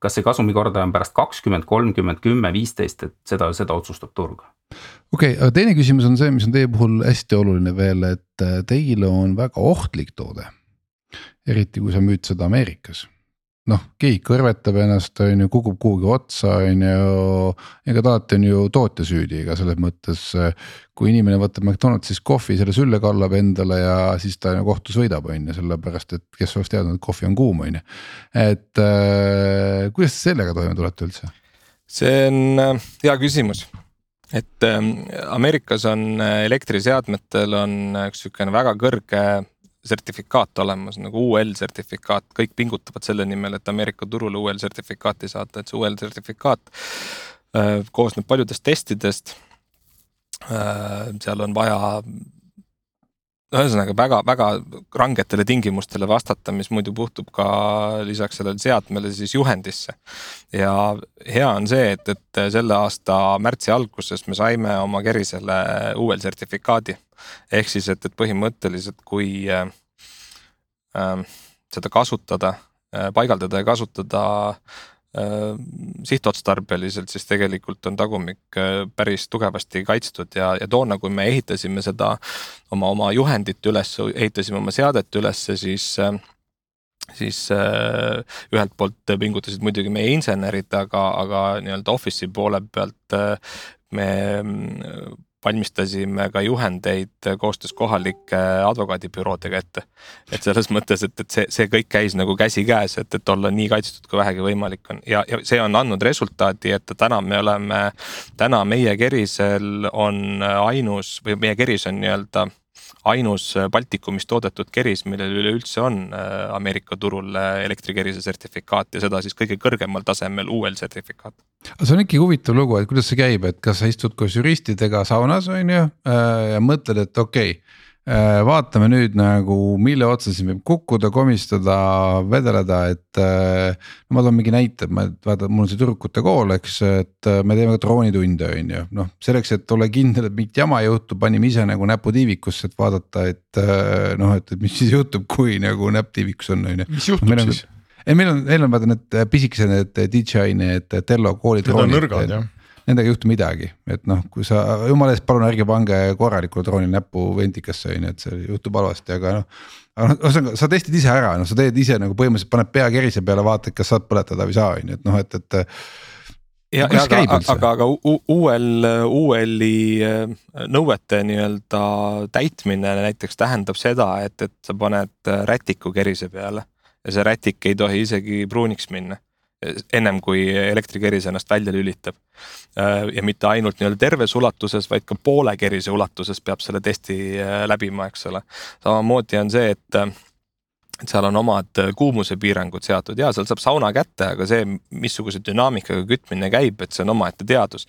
kas see kasumikordaja on pärast kakskümmend, kolmkümmend, kümme, viisteist, et seda, seda otsustab turg. okei okay,, aga teine küsimus on see, mis on teie puhul hästi oluline veel, et teil on väga ohtlik toode. eriti kui sa müüd seda Ameerikas noh, keegi kõrvetab ennast, on ju, kukub kuhugi otsa, on ju. ega alati on ju tootja süüdi, ega selles mõttes. kui inimene võtab McDonaldsis kohvi, selle sülle kallab endale ja siis ta kohtus võidab, on ju, sellepärast et kes oleks teadnud, et kohvi on kuum, on ju. et äh, kuidas te sellega toime tulete üldse? see on äh, hea küsimus et ähm, Ameerikas on elektriseadmetel on üks sihukene väga kõrge sertifikaat olemas nagu UL sertifikaat, kõik pingutavad selle nimel, et Ameerika turule UL sertifikaati saata, et see UL sertifikaat äh, koosneb paljudest testidest äh,. seal on vaja ühesõnaga väga-väga rangetele tingimustele vastata, mis muidu puhtub ka lisaks sellele seadmele siis juhendisse. ja hea on see, et, et selle aasta märtsi alguses me saime oma kerisele uuel sertifikaadi. Ehk siis, et, et põhimõtteliselt, kui äh, äh, seda kasutada äh,, paigaldada ja kasutada Äh, sihtotstarbeliselt, siis tegelikult on tagumik äh, päris tugevasti kaitstud. Ja, ja toona, kui me ehitasime seda oma, oma juhendit üles, ehitasime oma seadet ülesse, siis äh, siis ühelt poolt pingutasid muidugi meie insenerid, aga, aga nii-öelda office'i poole pealt me valmistasime ka juhendeid koostöös kohalike advokaadibüroodega ette. et selles mõttes, et, et see, see kõik käis nagu käsikäes, et, et olla nii kaitstud, kui vähegi võimalik on ja, ja see on andnud resultaati, et täna me oleme, täna meie kerisel on ainus või meie keris on nii-öelda ainus Baltikumis toodetud keris, millel üleüldse on äh, Ameerika turul äh, elektrikerise sertifikaat ja seda siis kõige kõrgemal tasemel uuel sertifikaat. aga see on ikkagi huvitav lugu, et kuidas see käib, et kas sa istud koos juristidega saunas, on ju, äh, ja mõtled, et okei okay Äh, vaatame nüüd nagu, mille otsa siin võib kukkuda, komistada, vedeleda, et. Äh, no ma toon mingi näite, ma vaata, mul on see tüdrukute kool, eks, et äh, me teeme ka droonitunde, on ju, noh selleks, et olla kindel, et mingit jama ei juhtu, panime ise nagu näpu tiivikusse, et vaadata, et noh, et, mis siis juhtub, kui nagu näpp tiivikus on, on ju. mis juhtub no, siis? ei, meil on, meil on vaata need pisikesed need DJI need Tello koolidroonid. Need on nõrgad jah nendega ei juhtu midagi, et noh, kui sa jumala eest palun ärge pange korralikul droonil näppu ventikasse on ju, et see juhtub halvasti, aga noh. aga noh, ühesõnaga sa testid ise ära, noh, sa teed ise nagu põhimõtteliselt paned pea kerise peale, vaatad, kas saad põletada või ei saa, on ju, et noh, et, et ja, ja aga, aga, aga uuel, uueli äh, nõuete nii-öelda täitmine näiteks tähendab seda, et, et sa paned äh, rätiku kerise peale. Ja see rätik ei tohi isegi pruuniks minna ennem kui elektrikeris ennast välja lülitab. Äh, ja mitte ainult nii-öelda terves ulatuses, vaid ka poole kerise ulatuses peab selle testi äh, läbima, eks ole. samamoodi on see, et äh, et seal on omad äh, kuumusepiirangud seatud ja seal saab sauna kätte, aga see, missuguse dünaamikaga kütmine käib, et see on omaette teadus.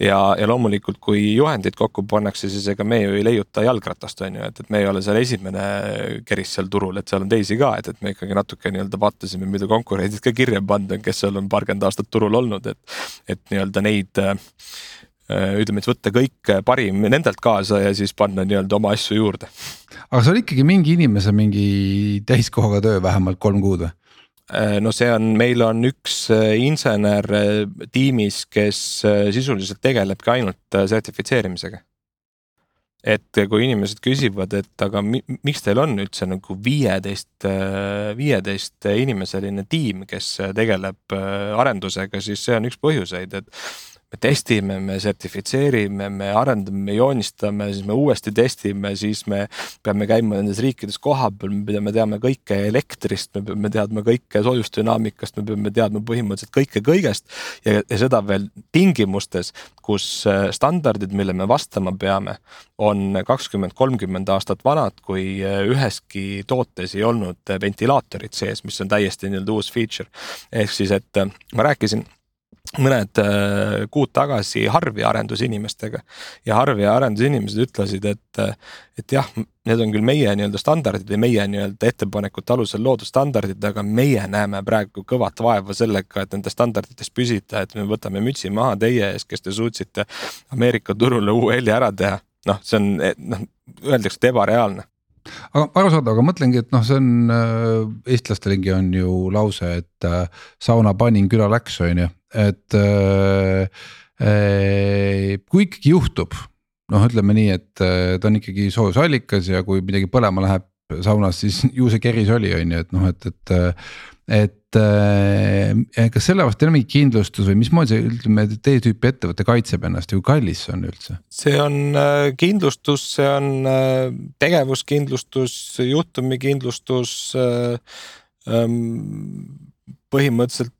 ja, ja loomulikult, kui juhendid kokku pannakse, siis ega me ju ei leiuta jalgratast, on ju, et, et me ei ole seal esimene keris seal turul, et seal on teisi ka, et, et me ikkagi natuke nii-öelda vaatasime, mida konkurendid ka kirja pannud on, kes seal on paarkümmend aastat turul olnud, et, et nii-öelda neid äh, ütleme, et võtta kõik äh, parim nendelt kaasa ja siis panna nii-öelda oma asju juurde. aga see on ikkagi mingi inimese mingi täiskohaga töö vähemalt kolm kuud või? Äh, no see on, meil on üks insener tiimis, kes sisuliselt tegelebki ainult sertifitseerimisega. et kui inimesed küsivad, et aga mi, miks teil on üldse nagu viieteist, viieteist inimeseline tiim, kes tegeleb arendusega, siis see on üks põhjuseid, et me testime, me sertifitseerime, me arendame, me joonistame, siis me uuesti testime, siis me peame käima nendes riikides kohapeal, me peame teadma kõike elektrist, me peame teadma kõike soojusdünaamikast, me peame teadma põhimõtteliselt kõike kõigest. ja, ja seda veel tingimustes, kus äh, standardid, mille me vastama peame, on kakskümmend, kolmkümmend aastat vanad, kui äh, üheski tootes ei olnud ventilaatorit sees, mis on täiesti nii-öelda uus feature. ehk siis, et äh, ma rääkisin mõned äh, kuud tagasi Harvi arendusinimestega. Ja Harvi arendusinimesed ütlesid, et, et jah, need on küll meie nii-öelda standardid või meie nii-öelda ettepanekute alusel loodud standardid, aga meie näeme praegu kõvat vaeva sellega, et nendest standarditest püsida, et me võtame mütsi maha teie ees, kes te suutsite Ameerika turule UL-i ära teha. noh, see on noh, öeldakse, et ebareaalne. Aga arusaadav, aga mõtlengi, et noh, see on äh, eestlastelegi on ju lause, et äh, sauna panin, küla läks, on ju, et äh, äh, kui ikkagi juhtub. noh, ütleme nii, et äh, ta on ikkagi soojusallikas ja kui midagi põlema läheb saunas, siis ju see keris oli, on ju, et noh, et, et. et kas selle vastu on mingi kindlustus või mismoodi see ütleme, teie tüüpi ettevõte kaitseb ennast ja kui kallis see on üldse? see on kindlustus, see on tegevuskindlustus, juhtumikindlustus äh,. Ähm, põhimõtteliselt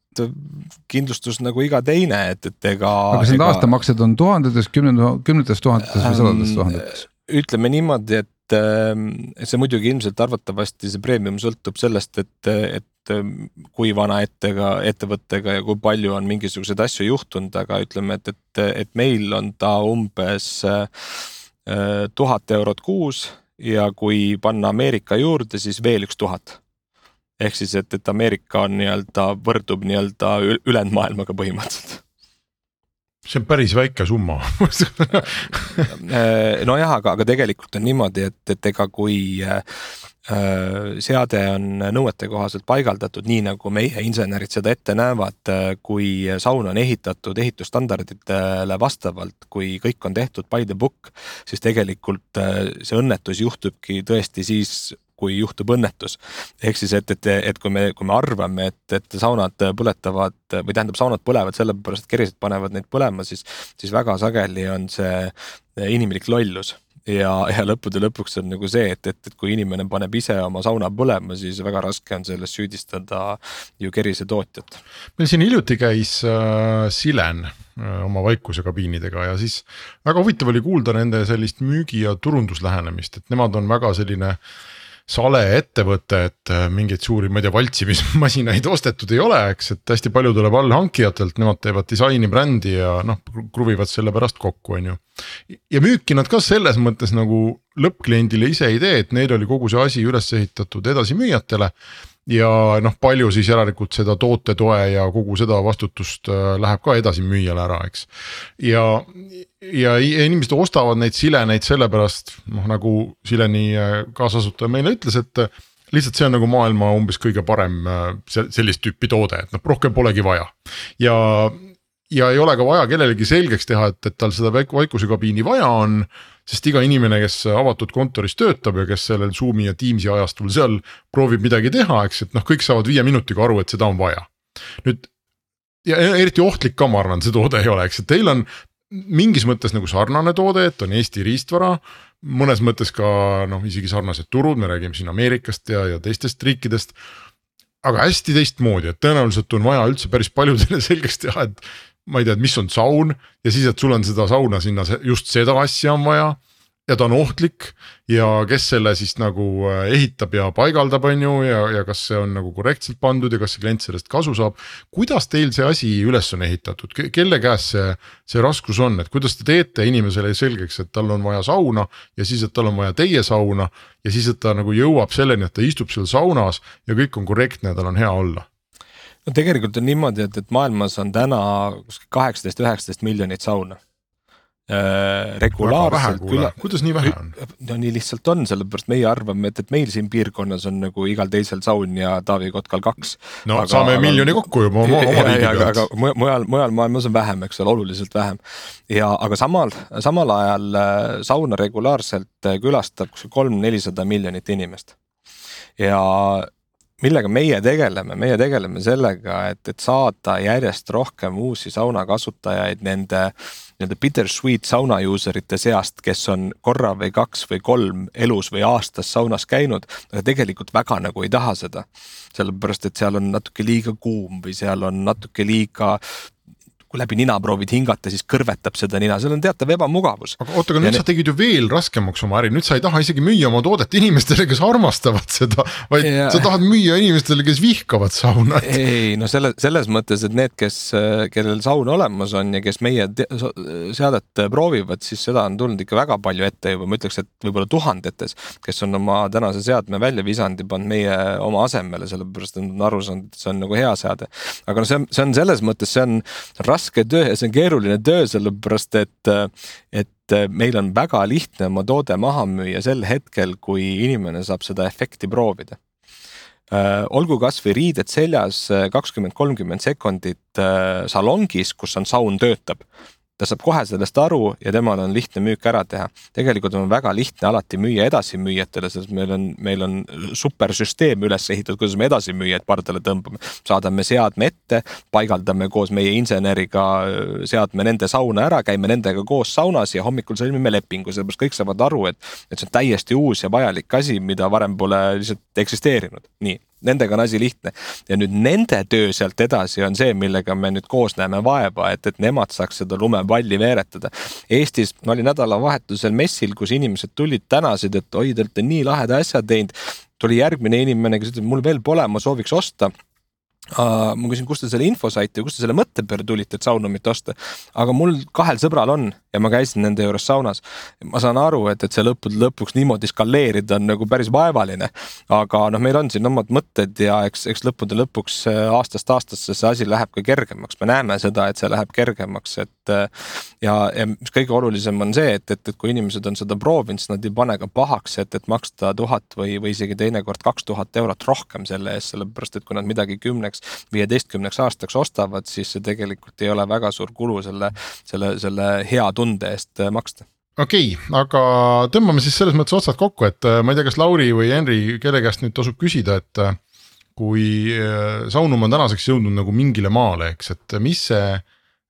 kindlustus nagu iga teine, et, et ega. aga kas need ega... aastamaksed on tuhandetes, kümne, kümnetes tuhandetes või sadades tuhandetes? ütleme niimoodi, et ähm, see muidugi ilmselt arvatavasti see premium sõltub sellest, et, et ähm, kui vana ettega, ettevõttega ja kui palju on mingisuguseid asju juhtunud, aga ütleme, et, et, et meil on ta umbes äh, tuhat eurot kuus ja kui panna Ameerika juurde, siis veel üks tuhat ehk siis, et, et Ameerika on nii-öelda võrdub nii-öelda ülejäänud maailmaga põhimõtteliselt. See on päris väike summa. Nojah, aga, aga tegelikult on niimoodi, et, et ega kui äh, seade on nõuete kohaselt paigaldatud, nii nagu meie insenerid seda ette näevad, kui saun on ehitatud ehitusstandarditele vastavalt, kui kõik on tehtud by the book, siis tegelikult äh, see õnnetus juhtubki tõesti siis kui juhtub õnnetus. ehk siis, et, et, et kui me, kui me arvame, et, et saunad põletavad või tähendab, saunad põlevad sellepärast, et kerised panevad neid põlema, siis, siis väga sageli on see inimlik lollus ja, ja lõppude lõpuks on nagu see, et, et, et kui inimene paneb ise oma sauna põlema, siis väga raske on selles süüdistada ju kerise tootjat. meil siin hiljuti käis äh, Silen äh, oma vaikusekabiinidega ja siis väga huvitav oli kuulda nende sellist müügi ja turunduslähenemist, et nemad on väga selline äh, sale ettevõte, et äh, mingeid suuri, ma ei tea, valtsimismasinaid ostetud ei ole, eks, et hästi palju tuleb allhankijatelt, nemad teevad disaini, brändi ja noh, kruvivad selle pärast kokku, on ju. ja müüki nad ka selles mõttes nagu lõppkliendile ise ei tee, et neil oli kogu see asi üles ehitatud edasimüüjatele ja noh, palju siis järelikult seda tootetoe ja kogu seda vastutust äh, läheb ka edasi müüjale ära, eks. ja, ja inimesed ostavad neid sileneid sellepärast noh, nagu Sileni äh, kaasasutaja meile ütles, et äh, lihtsalt see on nagu maailma umbes kõige parem sellist tüüpi toode, et noh, rohkem polegi vaja. ja, ja ei ole ka vaja kellelegi selgeks teha, et, et tal seda vaikusekabiini vaja on sest iga inimene, kes avatud kontoris töötab ja kes sellel Zoom'i ja Teams'i ajastul seal proovib midagi teha, eks, et noh, kõik saavad viie minutiga aru, et seda on vaja. nüüd ja eriti ohtlik ka, ma arvan, see toode ei ole, eks, et teil on mingis mõttes nagu sarnane toode, et on Eesti riistvara, mõnes mõttes ka noh, isegi sarnased turud, me räägime siin Ameerikast ja, ja teistest riikidest. aga hästi teistmoodi, et tõenäoliselt on vaja üldse päris paljudele selgeks teha, et ma ei tea, et mis on saun ja siis, et sul on seda sauna sinna just seda asja on vaja ja ta on ohtlik ja kes selle siis nagu äh, ehitab ja paigaldab, on ju, ja, ja kas see on nagu korrektselt pandud ja kas see klient sellest kasu saab. kuidas teil see asi üles on ehitatud, kelle käes see, see raskus on, et kuidas te teete inimesele selgeks, et tal on vaja sauna ja siis, et tal on vaja teie sauna ja siis, et ta nagu jõuab selleni, et ta istub seal saunas ja kõik on korrektne ja tal on hea olla no tegelikult on niimoodi, et, et maailmas on täna kuskil kaheksateist, üheksateist miljonit sauna äh, regulaarselt küla. kuidas nii vähe on? no nii lihtsalt on, sellepärast meie arvame, et, et meil siin piirkonnas on nagu igal teisel saun ja Taavi Kotkal kaks. no aga, saame aga, miljoni kokku juba oma, oma riigi pealt. aga mujal, mujal maailmas on vähem, eks ole, oluliselt vähem. ja, aga samal, samal ajal äh, sauna regulaarselt äh, külastab kuskil kolm-nelisada miljonit inimest ja millega meie tegeleme, meie tegeleme sellega, et, et saada järjest rohkem uusi sauna kasutajaid nende nii-öelda bittersweet sauna user ite seast, kes on korra või kaks või kolm elus või aastas saunas käinud, aga tegelikult väga nagu ei taha seda. sellepärast, et seal on natuke liiga kuum või seal on natuke liiga kui läbi nina proovid hingata, siis kõrvetab seda nina, seal on teatav ebamugavus. aga oota, aga nüüd ja sa tegid ju veel raskemaks oma äri, nüüd sa ei taha isegi müüa oma toodet inimestele, kes armastavad seda, vaid ja... sa tahad müüa inimestele, kes vihkavad sauna. ei no selle, selles mõttes, et need, kes, kellel saun olemas on ja kes meie seadet proovivad, siis seda on tulnud ikka väga palju ette juba, ma ütleks, et võib-olla tuhandetes, kes on oma tänase seadme välja visanud ja pannud meie oma asemele, sellepärast et nad on aru saanud, et see on nagu hea seade. aga no see on, see on selles mõttes, see on raske töö ja see on keeruline töö, sellepärast et, et meil on väga lihtne oma toode maha müüa sel hetkel, kui inimene saab seda efekti proovida. Olgu kasvõi riided seljas kakskümmend, kolmkümmend sekundit salongis, kus on saun töötab ta saab kohe sellest aru ja temal on lihtne müük ära teha. tegelikult on väga lihtne alati müüa edasimüüjatele, sest meil on, meil on supersüsteem üles ehitatud, kuidas me edasimüüjaid pardale tõmbame. saadame seadme ette, paigaldame koos meie inseneriga seadme nende sauna ära, käime nendega koos saunas ja hommikul sõlmime lepingu, sellepärast kõik saavad aru, et, et see on täiesti uus ja vajalik asi, mida varem pole lihtsalt eksisteerinud. nii nendega on asi lihtne. ja nüüd nende töö sealt edasi on see, millega me nüüd koos näeme vaeva, et, et nemad saaks seda lumepalli veeretada. Eestis ma olin nädalavahetusel messil, kus inimesed tulid, tänasid, et oi, te olete nii laheda asja teinud. tuli järgmine inimene, kes ütles, mul veel pole, ma sooviks osta Uh, ma küsin, kust te selle info saite ja kust te selle mõtte peale tulite, et saunumit osta. aga mul kahel sõbral on ja ma käisin nende juures saunas. ma saan aru, et, et see lõppude lõpuks niimoodi skaleerida on nagu päris vaevaline. aga noh, meil on siin omad mõtted ja eks, eks lõppude lõpuks äh, aastast aastasse see asi läheb ka kergemaks, me näeme seda, et see läheb kergemaks, et. Äh, ja, ja mis kõige olulisem on see, et, et, et kui inimesed on seda proovinud, siis nad ei pane ka pahaks, et, et maksta tuhat või, või isegi teinekord kaks tuhat eurot rohkem selle eest, sellepärast et kui nad midagi kümneks kümneks, viieteistkümneks aastaks ostavad, siis see tegelikult ei ole väga suur kulu selle, selle, selle hea tunde eest äh, maksta okei okay,, aga tõmbame siis selles mõttes otsad kokku, et äh, ma ei tea, kas Lauri või Henri, kelle käest nüüd tasub küsida, et äh, kui Saunum on tänaseks jõudnud nagu mingile maale, eks, et mis see,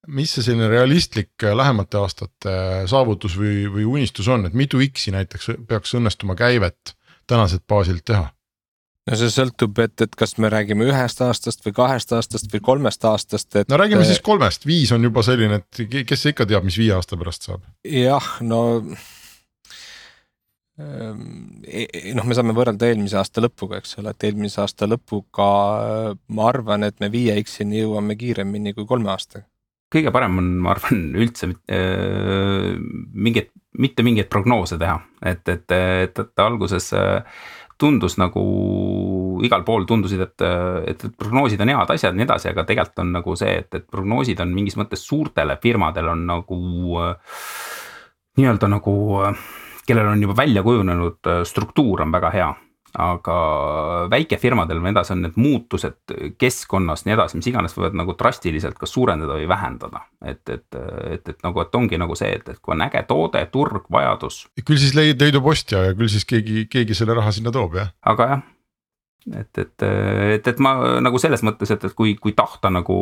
mis see selline realistlik lähemate aastate saavutus või, või unistus on, et mitu X-i näiteks peaks õnnestuma käivet tänaselt baasilt teha? No see sõltub, et, et kas me räägime ühest aastast või kahest aastast või kolmest aastast, et. no räägime siis kolmest, viis on juba selline, et kes ikka teab, mis viie aasta pärast saab. jah, no ehm, e, e, noh, me saame võrrelda eelmise aasta lõpuga, eks ole, et eelmise aasta lõpuga ma arvan, et me viie X-ini jõuame kiiremini kui kolme aastaga. kõige parem on, ma arvan, üldse äh, mingeid, mitte mingeid prognoose teha, et, et, et, et alguses äh, tundus nagu igal pool tundusid, et, et, prognoosid on head asjad ja nii edasi, aga tegelikult on nagu see, et, et prognoosid on mingis mõttes suurtele firmadel on nagu nii-öelda nagu, kellel on juba välja kujunenud struktuur on väga hea aga väikefirmadel või edasi on need muutused keskkonnas, nii edasi, mis iganes võivad nagu drastiliselt kas suurendada või vähendada. et, et, et, et nagu, et ongi nagu see, et, et kui on äge toode, turg, vajadus. küll siis leid, leidub ostja ja küll siis keegi, keegi selle raha sinna toob, jah. aga jah, et, et, et, et ma nagu selles mõttes, et, et kui, kui tahta nagu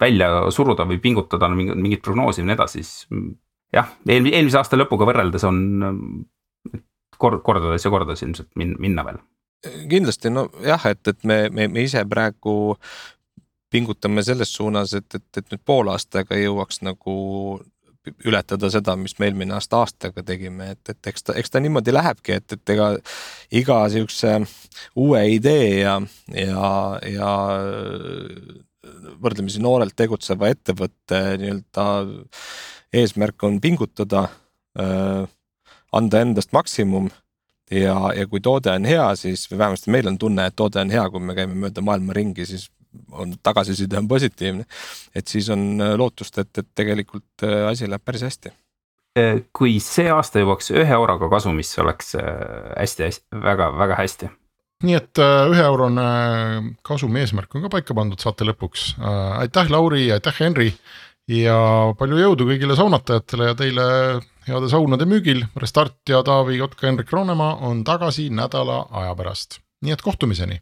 välja suruda või pingutada mingit, mingit prognoosi või nii edasi, siis jah, eelmise aasta lõpuga võrreldes on kord, kordades ja kordades ilmselt min, minna veel. kindlasti nojah, et, et me, me, me ise praegu pingutame selles suunas, et, et, et nüüd poole aastaga jõuaks nagu ületada seda, mis me eelmine aasta aastaga tegime, et, et eks ta, eks ta niimoodi lähebki, et, et ega iga sihukese uue idee ja, ja, ja võrdlemisi noorelt tegutseva ettevõtte nii-öelda eesmärk on pingutada anda endast maksimum ja, ja kui toode on hea, siis või vähemasti meil on tunne, et toode on hea, kui me käime mööda maailma ringi, siis on tagasiside on positiivne. et siis on äh, lootust, et, et tegelikult äh, asi läheb päris hästi. Äh, kui see aasta jõuaks ühe euroga kasumisse, oleks hästi-hästi, väga-väga hästi nii et ühe eurone kasumi eesmärk on ka paika pandud saate lõpuks. aitäh, Lauri, aitäh, Henri ja palju jõudu kõigile saunatajatele ja teile heade saunade müügil. Restart ja Taavi Kotka, Henrik Roonemaa on tagasi nädala aja pärast, nii et kohtumiseni